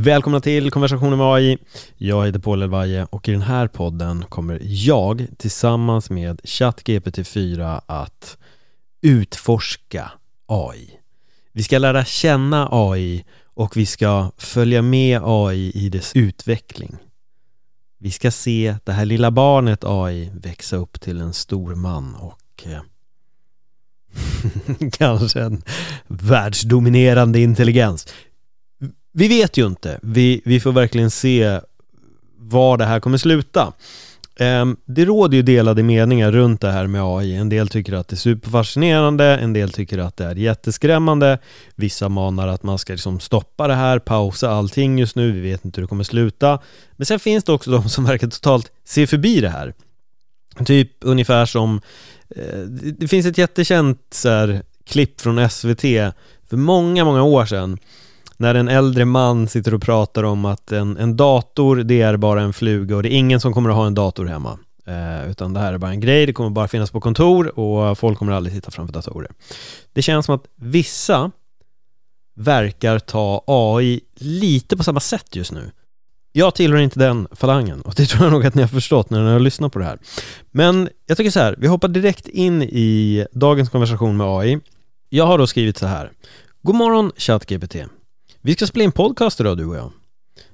Välkomna till konversationen med AI. Jag heter Paul Elvaje och i den här podden kommer jag tillsammans med ChatGPT4 att utforska AI. Vi ska lära känna AI och vi ska följa med AI i dess utveckling. Vi ska se det här lilla barnet AI växa upp till en stor man och eh, kanske en världsdominerande intelligens. Vi vet ju inte. Vi, vi får verkligen se var det här kommer sluta. Ehm, det råder ju delade meningar runt det här med AI. En del tycker att det är superfascinerande, en del tycker att det är jätteskrämmande. Vissa manar att man ska liksom stoppa det här, pausa allting just nu, vi vet inte hur det kommer sluta. Men sen finns det också de som verkar totalt se förbi det här. Typ ungefär som, eh, det finns ett jättekänt så här, klipp från SVT för många, många år sedan när en äldre man sitter och pratar om att en, en dator, det är bara en fluga och det är ingen som kommer att ha en dator hemma. Eh, utan det här är bara en grej, det kommer bara finnas på kontor och folk kommer aldrig sitta framför datorer. Det känns som att vissa verkar ta AI lite på samma sätt just nu. Jag tillhör inte den falangen och det tror jag nog att ni har förstått när ni har lyssnat på det här. Men jag tycker så här, vi hoppar direkt in i dagens konversation med AI. Jag har då skrivit så här. God morgon ChatGPT. Vi ska spela in podcast idag du och jag.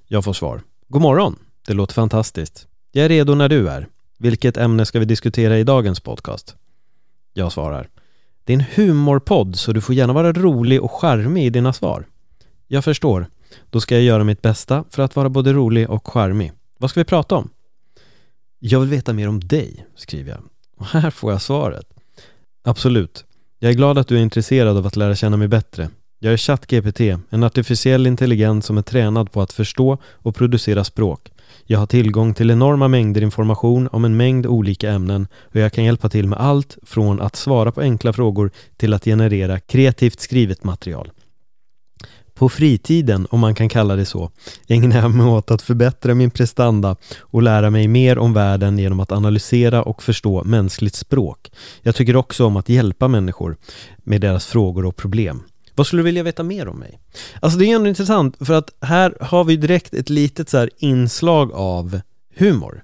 Jag får svar. God morgon. Det låter fantastiskt. Jag är redo när du är. Vilket ämne ska vi diskutera i dagens podcast? Jag svarar. Det är en humorpodd så du får gärna vara rolig och charmig i dina svar. Jag förstår. Då ska jag göra mitt bästa för att vara både rolig och charmig. Vad ska vi prata om? Jag vill veta mer om dig, skriver jag. Och här får jag svaret. Absolut. Jag är glad att du är intresserad av att lära känna mig bättre. Jag är ChatGPT, en artificiell intelligens som är tränad på att förstå och producera språk. Jag har tillgång till enorma mängder information om en mängd olika ämnen och jag kan hjälpa till med allt från att svara på enkla frågor till att generera kreativt skrivet material. På fritiden, om man kan kalla det så, ägnar jag mig åt att förbättra min prestanda och lära mig mer om världen genom att analysera och förstå mänskligt språk. Jag tycker också om att hjälpa människor med deras frågor och problem. Vad skulle du vilja veta mer om mig? Alltså det är ändå intressant för att här har vi direkt ett litet så inslag av humor.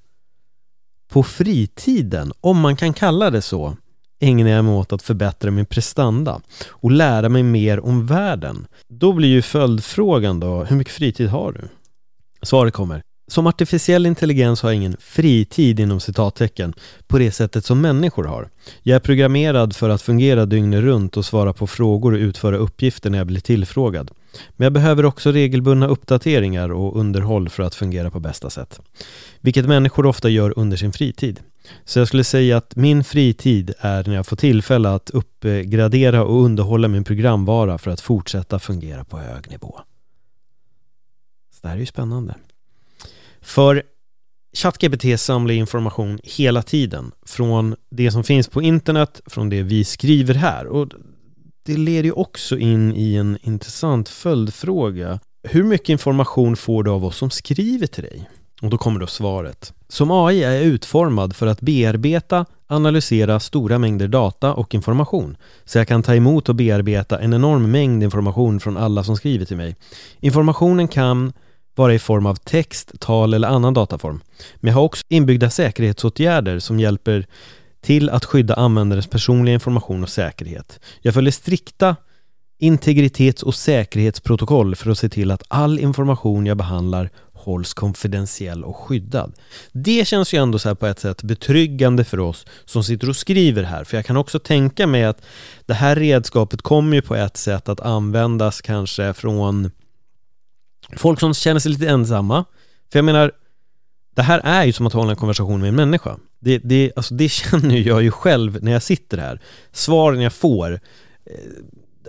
På fritiden, om man kan kalla det så, ägnar jag mig åt att förbättra min prestanda och lära mig mer om världen. Då blir ju följdfrågan då, hur mycket fritid har du? Svaret kommer, som artificiell intelligens har jag ingen fritid inom citattecken på det sättet som människor har. Jag är programmerad för att fungera dygnet runt och svara på frågor och utföra uppgifter när jag blir tillfrågad. Men jag behöver också regelbundna uppdateringar och underhåll för att fungera på bästa sätt. Vilket människor ofta gör under sin fritid. Så jag skulle säga att min fritid är när jag får tillfälle att uppgradera och underhålla min programvara för att fortsätta fungera på hög nivå. Så det här är ju spännande. För ChatGPT samlar information hela tiden från det som finns på internet, från det vi skriver här. Och det leder ju också in i en intressant följdfråga. Hur mycket information får du av oss som skriver till dig? Och då kommer då svaret. Som AI är utformad för att bearbeta, analysera stora mängder data och information. Så jag kan ta emot och bearbeta en enorm mängd information från alla som skriver till mig. Informationen kan vara i form av text, tal eller annan dataform. Men jag har också inbyggda säkerhetsåtgärder som hjälper till att skydda användarens personliga information och säkerhet. Jag följer strikta integritets och säkerhetsprotokoll för att se till att all information jag behandlar hålls konfidentiell och skyddad. Det känns ju ändå så på ett sätt betryggande för oss som sitter och skriver här, för jag kan också tänka mig att det här redskapet kommer ju på ett sätt att användas kanske från Folk som känner sig lite ensamma. För jag menar, det här är ju som att hålla en konversation med en människa. Det, det, alltså det känner jag ju själv när jag sitter här. Svaren jag får, eh,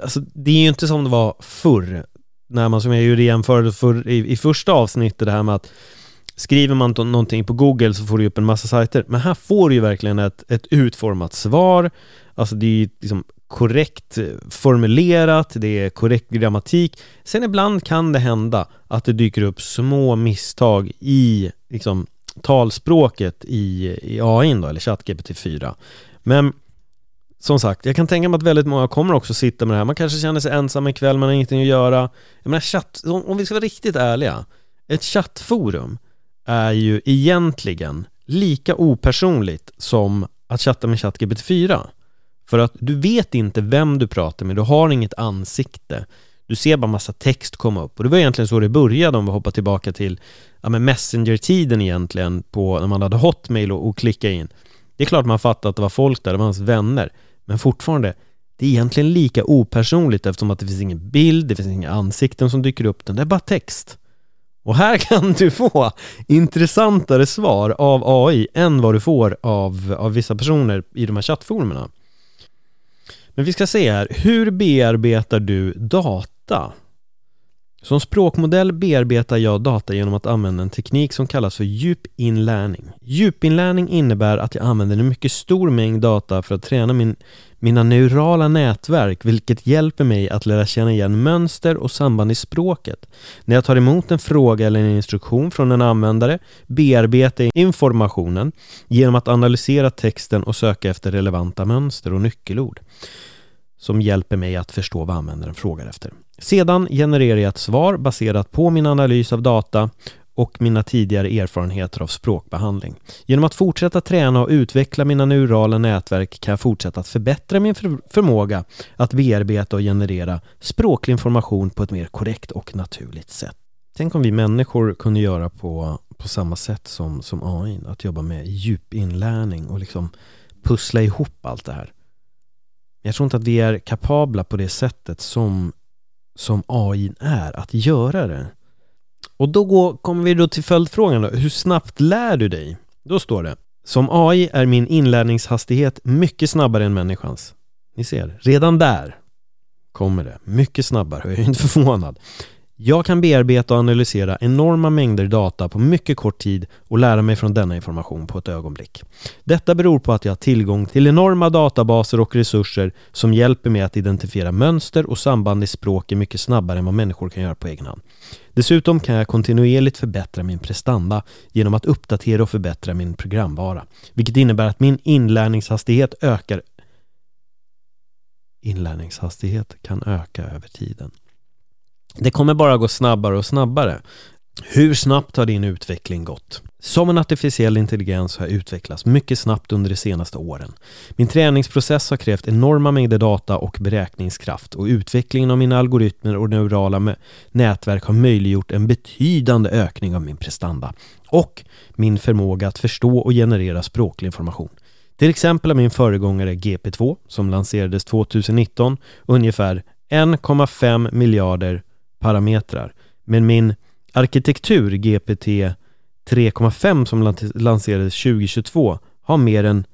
alltså det är ju inte som det var förr. När man, som jag gjorde jämförde, för i, i första avsnittet, det här med att skriver man någonting på Google så får du upp en massa sajter. Men här får du ju verkligen ett, ett utformat svar. Alltså det är ju liksom korrekt eh, formulerat, det är korrekt grammatik. Sen ibland kan det hända att det dyker upp små misstag i liksom, talspråket i, i AI då, eller ChatGPT 4. Men som sagt, jag kan tänka mig att väldigt många kommer också sitta med det här. Man kanske känner sig ensam en kväll, man har ingenting att göra. Jag menar, chatt, om vi ska vara riktigt ärliga, ett chattforum är ju egentligen lika opersonligt som att chatta med ChatGPT 4. För att du vet inte vem du pratar med, du har inget ansikte. Du ser bara massa text komma upp. Och det var egentligen så det började om vi hoppar tillbaka till ja, Messenger-tiden egentligen, på när man hade Hotmail och, och klicka in. Det är klart man fattar att det var folk där, det var hans vänner. Men fortfarande, det är egentligen lika opersonligt eftersom att det finns ingen bild, det finns inga ansikten som dyker upp, det är bara text. Och här kan du få intressantare svar av AI än vad du får av, av vissa personer i de här chattforumerna. Men vi ska se här, hur bearbetar du data? Som språkmodell bearbetar jag data genom att använda en teknik som kallas för djupinlärning. Djupinlärning innebär att jag använder en mycket stor mängd data för att träna min, mina neurala nätverk, vilket hjälper mig att lära känna igen mönster och samband i språket. När jag tar emot en fråga eller en instruktion från en användare bearbetar jag informationen genom att analysera texten och söka efter relevanta mönster och nyckelord som hjälper mig att förstå vad användaren frågar efter. Sedan genererar jag ett svar baserat på min analys av data och mina tidigare erfarenheter av språkbehandling. Genom att fortsätta träna och utveckla mina neurala nätverk kan jag fortsätta att förbättra min förmåga att bearbeta och generera språklig information på ett mer korrekt och naturligt sätt. Tänk om vi människor kunde göra på, på samma sätt som, som AI, att jobba med djupinlärning och liksom pussla ihop allt det här. Jag tror inte att vi är kapabla på det sättet som, som AI är att göra det. Och då går, kommer vi då till följdfrågan då. Hur snabbt lär du dig? Då står det Som AI är min inlärningshastighet mycket snabbare än människans. Ni ser, redan där kommer det. Mycket snabbare, jag är inte förvånad. Jag kan bearbeta och analysera enorma mängder data på mycket kort tid och lära mig från denna information på ett ögonblick. Detta beror på att jag har tillgång till enorma databaser och resurser som hjälper mig att identifiera mönster och samband i språket mycket snabbare än vad människor kan göra på egen hand. Dessutom kan jag kontinuerligt förbättra min prestanda genom att uppdatera och förbättra min programvara, vilket innebär att min inlärningshastighet ökar Inlärningshastighet kan öka över tiden. Det kommer bara gå snabbare och snabbare. Hur snabbt har din utveckling gått? Som en artificiell intelligens har jag utvecklats mycket snabbt under de senaste åren. Min träningsprocess har krävt enorma mängder data och beräkningskraft och utvecklingen av mina algoritmer och neurala nätverk har möjliggjort en betydande ökning av min prestanda och min förmåga att förstå och generera språklig information. Till exempel har min föregångare GP2, som lanserades 2019, ungefär 1,5 miljarder parametrar. Men min arkitektur GPT 3,5 som lanserades 2022 har mer än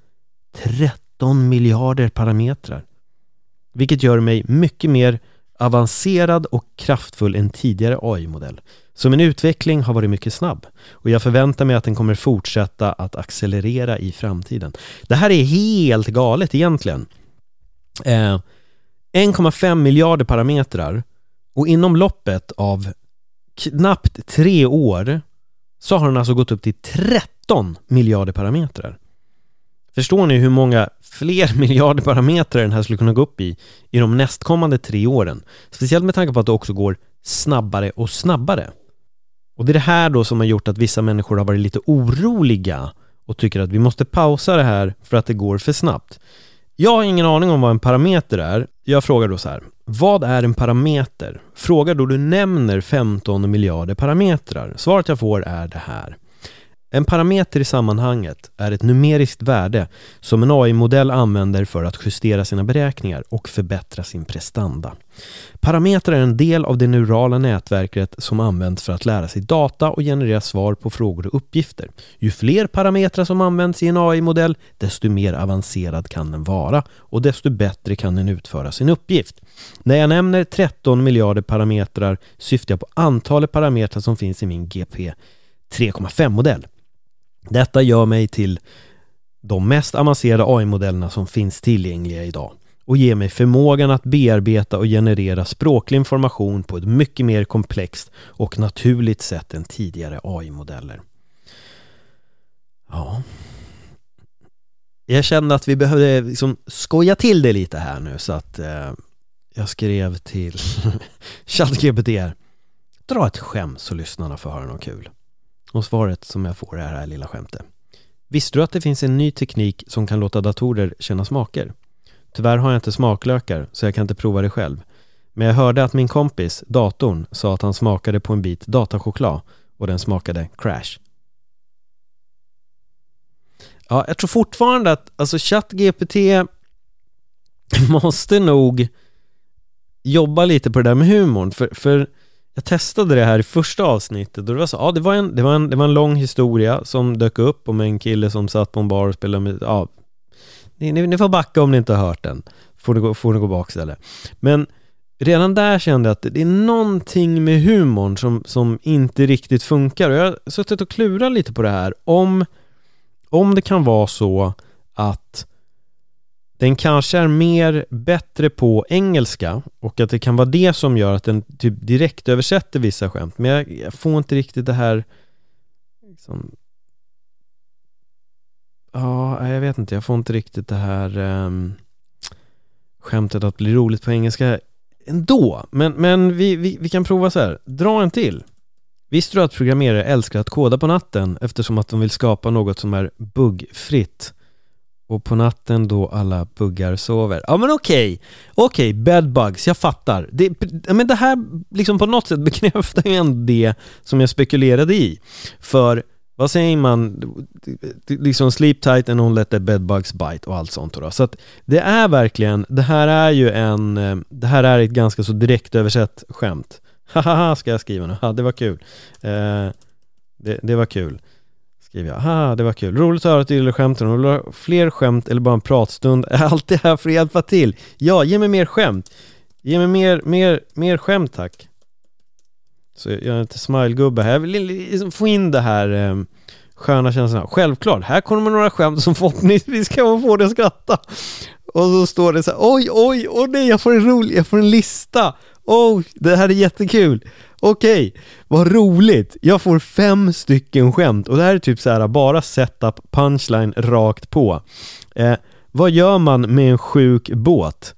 13 miljarder parametrar. Vilket gör mig mycket mer avancerad och kraftfull än tidigare AI-modell. Så min utveckling har varit mycket snabb och jag förväntar mig att den kommer fortsätta att accelerera i framtiden. Det här är helt galet egentligen. Eh, 1,5 miljarder parametrar och inom loppet av knappt tre år så har den alltså gått upp till 13 miljarder parametrar. Förstår ni hur många fler miljarder parametrar den här skulle kunna gå upp i i de nästkommande tre åren? Speciellt med tanke på att det också går snabbare och snabbare. Och det är det här då som har gjort att vissa människor har varit lite oroliga och tycker att vi måste pausa det här för att det går för snabbt. Jag har ingen aning om vad en parameter är. Jag frågar då så här. Vad är en parameter? Fråga då du nämner 15 miljarder parametrar. Svaret jag får är det här. En parameter i sammanhanget är ett numeriskt värde som en AI-modell använder för att justera sina beräkningar och förbättra sin prestanda. Parametrar är en del av det neurala nätverket som används för att lära sig data och generera svar på frågor och uppgifter. Ju fler parametrar som används i en AI-modell, desto mer avancerad kan den vara och desto bättre kan den utföra sin uppgift. När jag nämner 13 miljarder parametrar syftar jag på antalet parametrar som finns i min GP 3,5-modell. Detta gör mig till de mest avancerade AI-modellerna som finns tillgängliga idag och ger mig förmågan att bearbeta och generera språklig information på ett mycket mer komplext och naturligt sätt än tidigare AI-modeller. Ja. jag kände att vi behövde liksom skoja till det lite här nu så att eh, jag skrev till ChatGPT Dra ett skämt så lyssnarna får höra något kul. Och svaret som jag får är det här lilla skämtet. Visste du att det finns en ny teknik som kan låta datorer känna smaker? Tyvärr har jag inte smaklökar så jag kan inte prova det själv. Men jag hörde att min kompis, datorn, sa att han smakade på en bit datachoklad och den smakade crash. Ja, jag tror fortfarande att alltså ChatGPT måste nog jobba lite på det där med humorn för, för jag testade det här i första avsnittet och det var så, ja det var en, det var en, det var en lång historia som dök upp om en kille som satt på en bar och spelade med, ja ni, ni, ni får backa om ni inte har hört den, får ni gå, får ni gå bak istället. Men redan där kände jag att det är någonting med humorn som, som inte riktigt funkar. Och jag har suttit och klurat lite på det här. Om om det kan vara så att den kanske är mer bättre på engelska och att det kan vara det som gör att den typ direkt översätter vissa skämt. Men jag, jag får inte riktigt det här liksom, Ja, jag vet inte. Jag får inte riktigt det här um, skämtet att bli roligt på engelska ändå. Men, men vi, vi, vi kan prova så här. Dra en till. Visste du att programmerare älskar att koda på natten eftersom att de vill skapa något som är buggfritt? Och på natten då alla buggar sover. Ja men okej, okay. okej, okay, bedbugs, jag fattar. Det, men det här liksom på något sätt bekräftar ju ändå det som jag spekulerade i. För vad säger man, liksom sleep tight and don't let the bedbugs bite och allt sånt då. Så att det är verkligen, det här är ju en, eh, det här är ett ganska så direkt översatt skämt. Haha, ska jag skriva nu? Ha, det var kul. Eh, det, det var kul. Skriver jag. Haha, det var kul. Roligt att höra att du gillar skämten. Om du vill ha fler skämt eller bara en pratstund är alltid här för att hjälpa till. Ja, ge mig mer skämt. Ge mig mer, mer, mer skämt tack. Så jag är inte smilegubbe här. Jag vill liksom få in det här eh, sköna känslan. Självklart, här kommer några skämt som förhoppningsvis kan man få dig att skratta. Och så står det så här, oj, oj, åh nej, jag får en rolig, jag får en lista. Oh, det här är jättekul! Okej, okay, vad roligt! Jag får fem stycken skämt och det här är typ så här bara setup, punchline rakt på. Eh, vad gör man med en sjuk båt?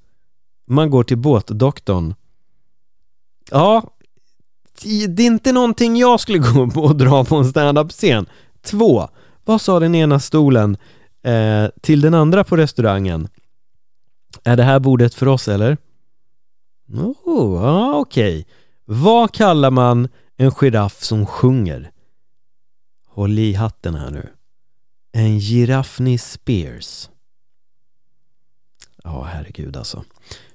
Man går till båtdoktorn. Ja, det är inte någonting jag skulle gå på och dra på en standup-scen. Två, vad sa den ena stolen eh, till den andra på restaurangen? Är det här bordet för oss eller? Oh, ah, okej. Okay. Vad kallar man en giraff som sjunger? Håll i hatten här nu. En giraffny Spears. Ja, herregud alltså.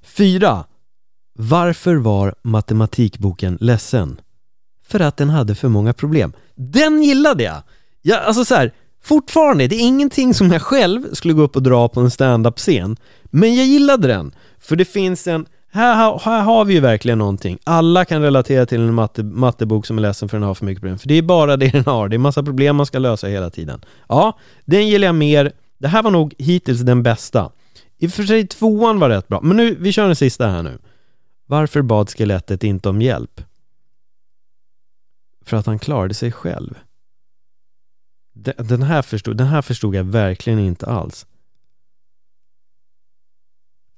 Fyra. Varför var matematikboken ledsen? För att den hade för många problem. Den gillade jag! Ja, alltså så här, fortfarande, det är ingenting som jag själv skulle gå upp och dra på en stand-up-scen. Men jag gillade den, för det finns en här, här, har vi ju verkligen någonting. Alla kan relatera till en matte, mattebok som är ledsen för den har för mycket problem. För det är bara det den har. Det är massa problem man ska lösa hela tiden. Ja, den gillar jag mer. Det här var nog hittills den bästa. I och för sig tvåan var rätt bra. Men nu, vi kör den sista här nu. Varför bad skelettet inte om hjälp? För att han klarade sig själv. Den här förstod, den här förstod jag verkligen inte alls.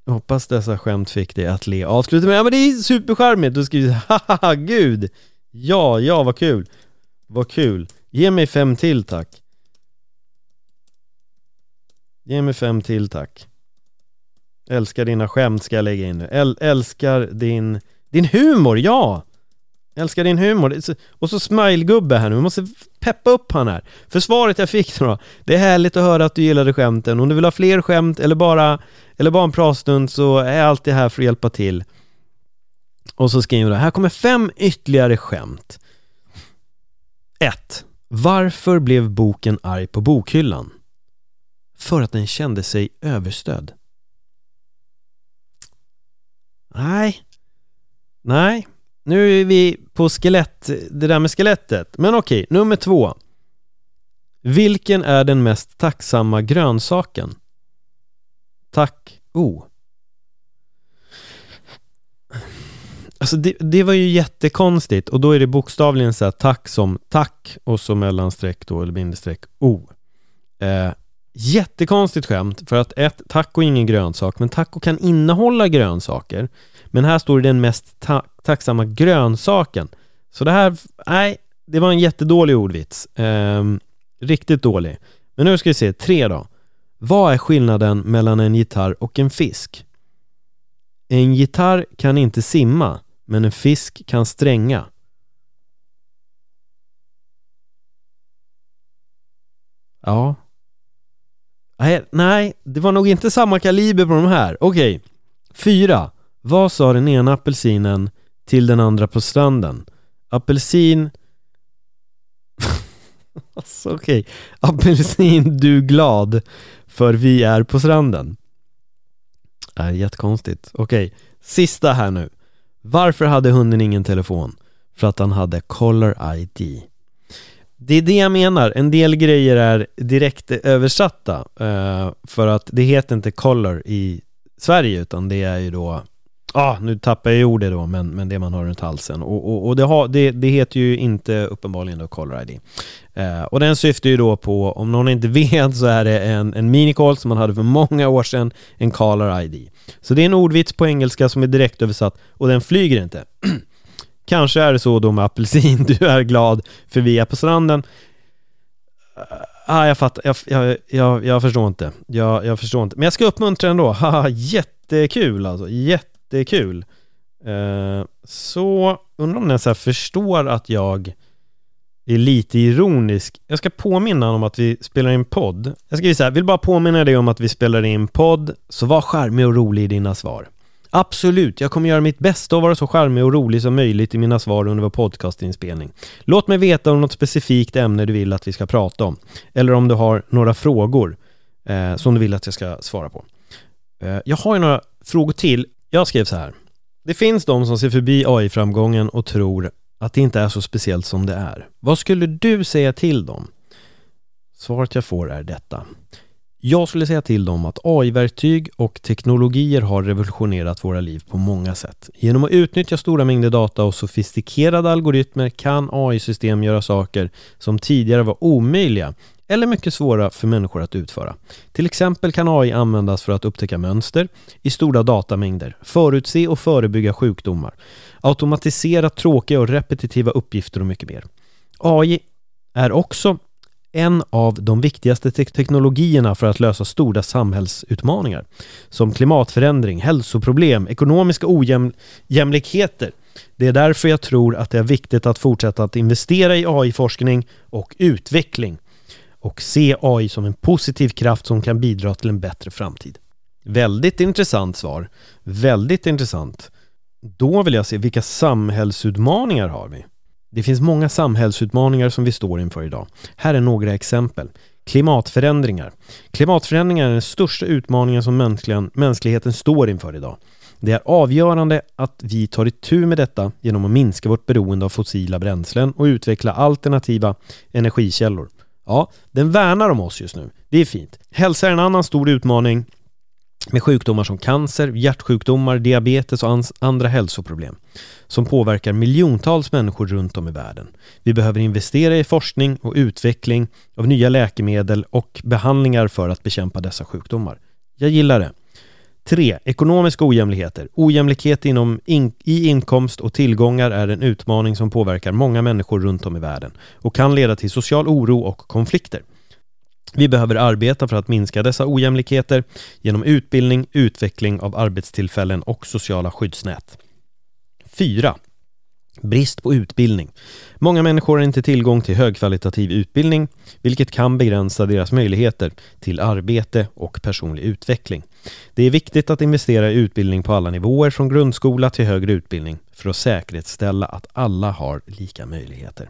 Jag hoppas dessa skämt fick dig att le. Avsluta med, ja men det är supercharmigt. Du skriver haha gud. Ja, ja vad kul. Vad kul. Ge mig fem till tack. Ge mig fem till tack. Älskar dina skämt ska jag lägga in nu. Äl älskar din, din humor, ja! Älskar din humor. Och så smilegubbe här nu, vi måste peppa upp han här. För svaret jag fick då, det är härligt att höra att du gillade skämten. Om du vill ha fler skämt eller bara, eller bara en pratstund så är jag alltid här för att hjälpa till. Och så skriver du, här kommer fem ytterligare skämt. 1. Varför blev boken arg på bokhyllan? För att den kände sig överstödd. Nej. Nej, nu är vi på skelett, det där med skelettet. Men okej, nummer två. Vilken är den mest tacksamma grönsaken? Tack O. Alltså det, det, var ju jättekonstigt och då är det bokstavligen så här tack som tack och så mellanstreck då eller bindestreck O. Eh, Jättekonstigt skämt för att ett, taco är ingen grönsak, men taco kan innehålla grönsaker. Men här står det den mest ta tacksamma grönsaken. Så det här, nej, det var en jättedålig ordvits. Ehm, riktigt dålig. Men nu ska vi se, tre då. Vad är skillnaden mellan en gitarr och en fisk? En gitarr kan inte simma, men en fisk kan stränga. Ja. Nej, nej, det var nog inte samma kaliber på de här. Okej. Fyra. Vad sa den ena apelsinen till den andra på stranden? Apelsin... alltså okej. Okay. Apelsin, du glad, för vi är på stranden. Det är jättekonstigt. Okej, okay. sista här nu. Varför hade hunden ingen telefon? För att han hade Color ID. Det är det jag menar, en del grejer är direkt översatta eh, för att det heter inte Color i Sverige utan det är ju då Ja, ah, nu tappar jag ordet då, men, men det man har runt halsen. Och, och, och det, har, det, det, heter ju inte uppenbarligen då Caller ID. Eh, och den syftar ju då på, om någon inte vet, så är det en, en minicall som man hade för många år sedan, en Caller ID. Så det är en ordvits på engelska som är direkt översatt och den flyger inte. Kanske är det så då med apelsin, du är glad för vi är på stranden. Ah, jag fattar, jag, jag, jag, jag förstår inte. Jag, jag förstår inte. Men jag ska uppmuntra ändå. Haha, jättekul alltså. Jätte jättekul. Eh, så undrar om den så förstår att jag är lite ironisk. Jag ska påminna om att vi spelar in podd. Jag ska här, vill bara påminna dig om att vi spelar in podd, så var charmig och rolig i dina svar. Absolut, jag kommer göra mitt bästa och vara så charmig och rolig som möjligt i mina svar under vår podcastinspelning. Låt mig veta om något specifikt ämne du vill att vi ska prata om. Eller om du har några frågor eh, som du vill att jag ska svara på. Eh, jag har ju några frågor till. Jag skrev så här. Det finns de som ser förbi AI-framgången och tror att det inte är så speciellt som det är. Vad skulle du säga till dem? Svaret jag får är detta. Jag skulle säga till dem att AI-verktyg och teknologier har revolutionerat våra liv på många sätt. Genom att utnyttja stora mängder data och sofistikerade algoritmer kan AI-system göra saker som tidigare var omöjliga eller mycket svåra för människor att utföra. Till exempel kan AI användas för att upptäcka mönster i stora datamängder, förutse och förebygga sjukdomar, automatisera tråkiga och repetitiva uppgifter och mycket mer. AI är också en av de viktigaste te teknologierna för att lösa stora samhällsutmaningar som klimatförändring, hälsoproblem, ekonomiska ojämlikheter. Det är därför jag tror att det är viktigt att fortsätta att investera i AI-forskning och utveckling och se AI som en positiv kraft som kan bidra till en bättre framtid. Väldigt intressant svar. Väldigt intressant. Då vill jag se vilka samhällsutmaningar har vi? Det finns många samhällsutmaningar som vi står inför idag. Här är några exempel. Klimatförändringar. Klimatförändringar är den största utmaningen som mänskligheten står inför idag. Det är avgörande att vi tar itu med detta genom att minska vårt beroende av fossila bränslen och utveckla alternativa energikällor. Ja, den värnar om oss just nu. Det är fint. Hälsa är en annan stor utmaning med sjukdomar som cancer, hjärtsjukdomar, diabetes och andra hälsoproblem som påverkar miljontals människor runt om i världen. Vi behöver investera i forskning och utveckling av nya läkemedel och behandlingar för att bekämpa dessa sjukdomar. Jag gillar det. 3. Ekonomiska ojämlikheter. Ojämlikhet inom in i inkomst och tillgångar är en utmaning som påverkar många människor runt om i världen och kan leda till social oro och konflikter. Vi behöver arbeta för att minska dessa ojämlikheter genom utbildning, utveckling av arbetstillfällen och sociala skyddsnät. 4. Brist på utbildning. Många människor har inte tillgång till högkvalitativ utbildning, vilket kan begränsa deras möjligheter till arbete och personlig utveckling. Det är viktigt att investera i utbildning på alla nivåer, från grundskola till högre utbildning, för att säkerställa att alla har lika möjligheter.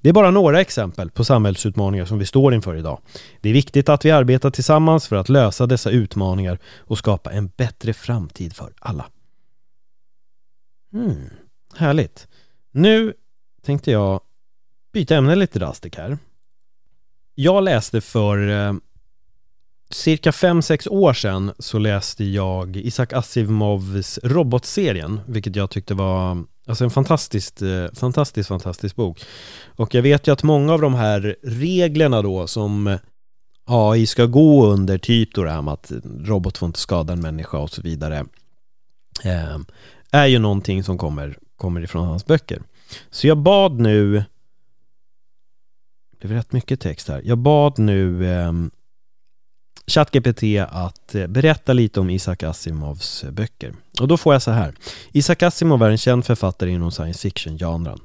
Det är bara några exempel på samhällsutmaningar som vi står inför idag. Det är viktigt att vi arbetar tillsammans för att lösa dessa utmaningar och skapa en bättre framtid för alla. Mm, härligt. Nu tänkte jag byta ämne lite drastiskt här. Jag läste för eh, cirka 5-6 år sedan så läste jag Isaac Asimovs Robotserien, vilket jag tyckte var alltså en fantastiskt, eh, fantastiskt, fantastisk, fantastisk bok. Och jag vet ju att många av de här reglerna då som AI ska gå under, typ då det här med att robot får inte skada en människa och så vidare, eh, är ju någonting som kommer, kommer ifrån hans böcker. Så jag bad nu, det är rätt mycket text här, jag bad nu eh, ChatGPT att eh, berätta lite om Isaac Asimovs böcker. Och då får jag så här. Isaac Asimov är en känd författare inom science fiction-genren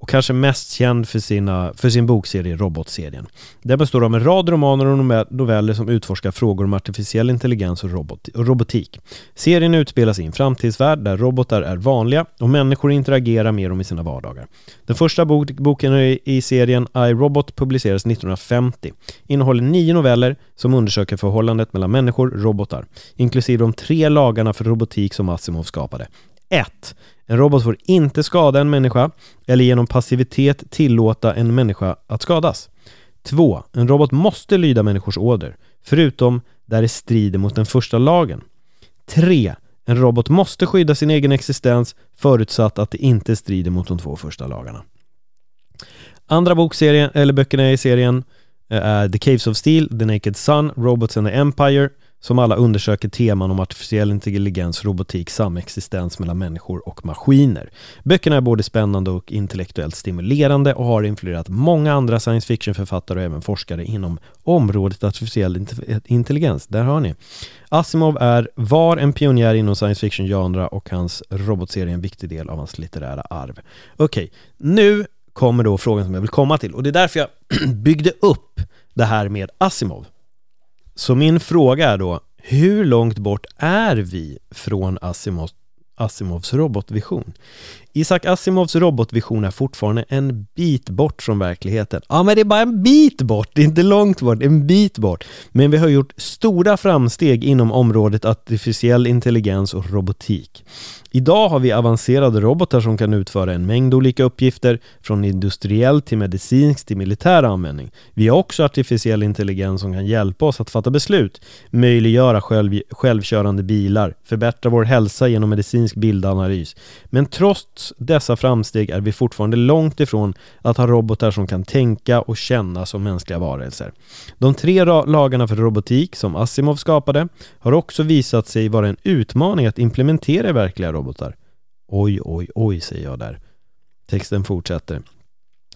och kanske mest känd för, sina, för sin bokserie Robotserien. Den består av en rad romaner och noveller som utforskar frågor om artificiell intelligens och, robot, och robotik. Serien utspelas i en framtidsvärld där robotar är vanliga och människor interagerar med dem i sina vardagar. Den första bok, boken i serien I, Robot, publicerades 1950. Innehåller nio noveller som undersöker förhållandet mellan människor och robotar, inklusive de tre lagarna för robotik som Asimov skapade. 1. En robot får inte skada en människa eller genom passivitet tillåta en människa att skadas. 2. En robot måste lyda människors order, förutom där det strider mot den första lagen. 3. En robot måste skydda sin egen existens förutsatt att det inte strider mot de två första lagarna. Andra bokserien, eller böckerna i serien eh, är The Caves of Steel, The Naked Sun, Robots and the Empire, som alla undersöker teman om artificiell intelligens, robotik, samexistens mellan människor och maskiner. Böckerna är både spännande och intellektuellt stimulerande och har influerat många andra science fiction-författare och även forskare inom området artificiell intelligens. Där har ni. Asimov är, var en pionjär inom science fiction-genre och hans robotserie är en viktig del av hans litterära arv. Okej, okay, nu kommer då frågan som jag vill komma till och det är därför jag byggde upp det här med Asimov. Så min fråga är då, hur långt bort är vi från Asimovs, Asimovs robotvision? Isaac Asimovs robotvision är fortfarande en bit bort från verkligheten. Ja, men det är bara en bit bort, det är inte långt bort, en bit bort. Men vi har gjort stora framsteg inom området artificiell intelligens och robotik. Idag har vi avancerade robotar som kan utföra en mängd olika uppgifter, från industriell till medicinsk till militär användning. Vi har också artificiell intelligens som kan hjälpa oss att fatta beslut, möjliggöra själv, självkörande bilar, förbättra vår hälsa genom medicinsk bildanalys. Men trots Trots dessa framsteg är vi fortfarande långt ifrån att ha robotar som kan tänka och känna som mänskliga varelser. De tre lagarna för robotik som Asimov skapade har också visat sig vara en utmaning att implementera i verkliga robotar. Oj, oj, oj, säger jag där. Texten fortsätter.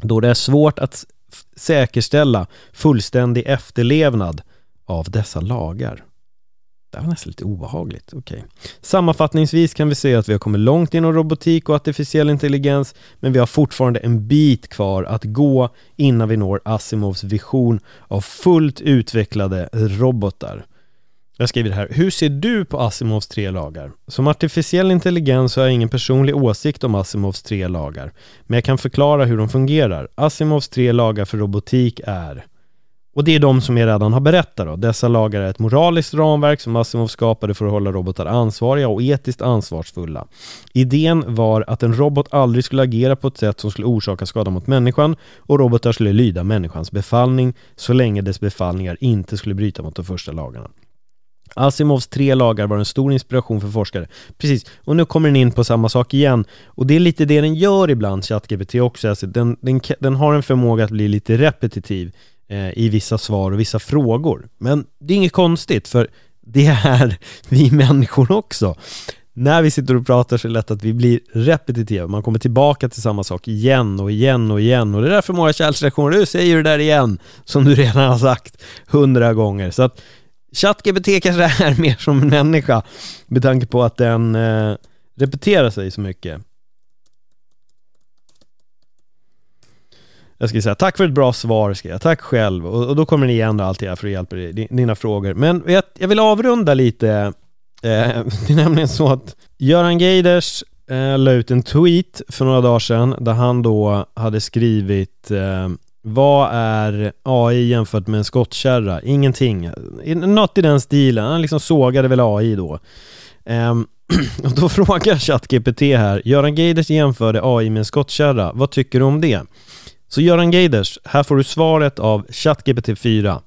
Då det är svårt att säkerställa fullständig efterlevnad av dessa lagar. Det var nästan lite obehagligt. Okay. Sammanfattningsvis kan vi säga att vi har kommit långt inom robotik och artificiell intelligens, men vi har fortfarande en bit kvar att gå innan vi når Asimovs vision av fullt utvecklade robotar. Jag skriver här, hur ser du på Asimovs tre lagar? Som artificiell intelligens har jag ingen personlig åsikt om Asimovs tre lagar, men jag kan förklara hur de fungerar. Asimovs tre lagar för robotik är och det är de som jag redan har berättat då. Dessa lagar är ett moraliskt ramverk som Asimov skapade för att hålla robotar ansvariga och etiskt ansvarsfulla. Idén var att en robot aldrig skulle agera på ett sätt som skulle orsaka skada mot människan och robotar skulle lyda människans befallning så länge dess befallningar inte skulle bryta mot de första lagarna. Asimovs tre lagar var en stor inspiration för forskare. Precis, och nu kommer den in på samma sak igen. Och det är lite det den gör ibland, ChatGPT också. Alltså den, den, den har en förmåga att bli lite repetitiv eh, Eh, i vissa svar och vissa frågor. Men det är inget konstigt, för det är vi människor också. När vi sitter och pratar så är det lätt att vi blir repetitiva. Man kommer tillbaka till samma sak igen och igen och igen. Och det är därför många kärlsreaktioner, du säger det där igen, som du redan har sagt hundra gånger. Så att ChatGPT kanske är mer som en människa med tanke på att den eh, repeterar sig så mycket. Jag ska säga tack för ett bra svar, ska jag. tack själv. Och, och då kommer ni igen då alltid här för att hjälpa dig, dina frågor. Men jag, jag vill avrunda lite. Eh, det är nämligen så att Göran Geiders eh, la ut en tweet för några dagar sedan där han då hade skrivit eh, vad är AI jämfört med en skottkärra? Ingenting. Något i den stilen. Han liksom sågade väl AI då. Um, och då frågar ChatGPT här, Göran Geiders jämförde AI med en skottkärra. Vad tycker du om det? Så Göran Geiders, här får du svaret av ChatGPT 4.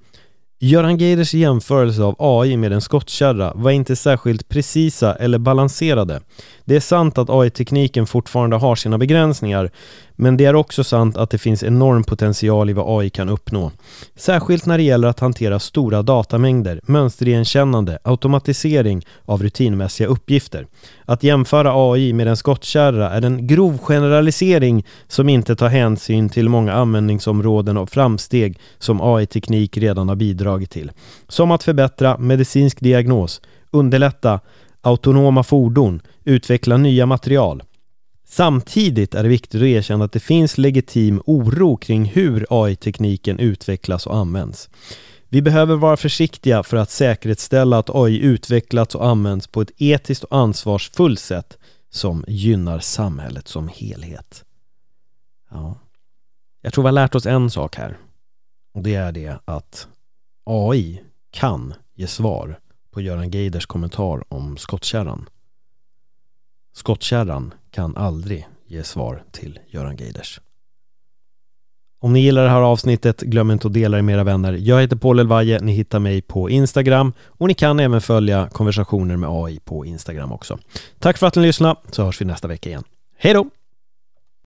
Göran Geiders jämförelse av AI med en skottkärra var inte särskilt precisa eller balanserade. Det är sant att AI-tekniken fortfarande har sina begränsningar, men det är också sant att det finns enorm potential i vad AI kan uppnå. Särskilt när det gäller att hantera stora datamängder, mönsterigenkännande, automatisering av rutinmässiga uppgifter. Att jämföra AI med en skottkärra är en grov generalisering som inte tar hänsyn till många användningsområden och framsteg som AI-teknik redan har bidragit till. Som att förbättra medicinsk diagnos, underlätta autonoma fordon, utveckla nya material. Samtidigt är det viktigt att erkänna att det finns legitim oro kring hur AI-tekniken utvecklas och används. Vi behöver vara försiktiga för att säkerställa att AI utvecklats och används på ett etiskt och ansvarsfullt sätt som gynnar samhället som helhet. Ja. Jag tror vi har lärt oss en sak här. Och det är det att AI kan ge svar på Göran Geiders kommentar om skottkärran. Skottkärran kan aldrig ge svar till Göran Geiders. Om ni gillar det här avsnittet, glöm inte att dela det med era vänner. Jag heter Paul Elvaje, ni hittar mig på Instagram och ni kan även följa konversationer med AI på Instagram också. Tack för att ni lyssnade, så hörs vi nästa vecka igen. Hej då!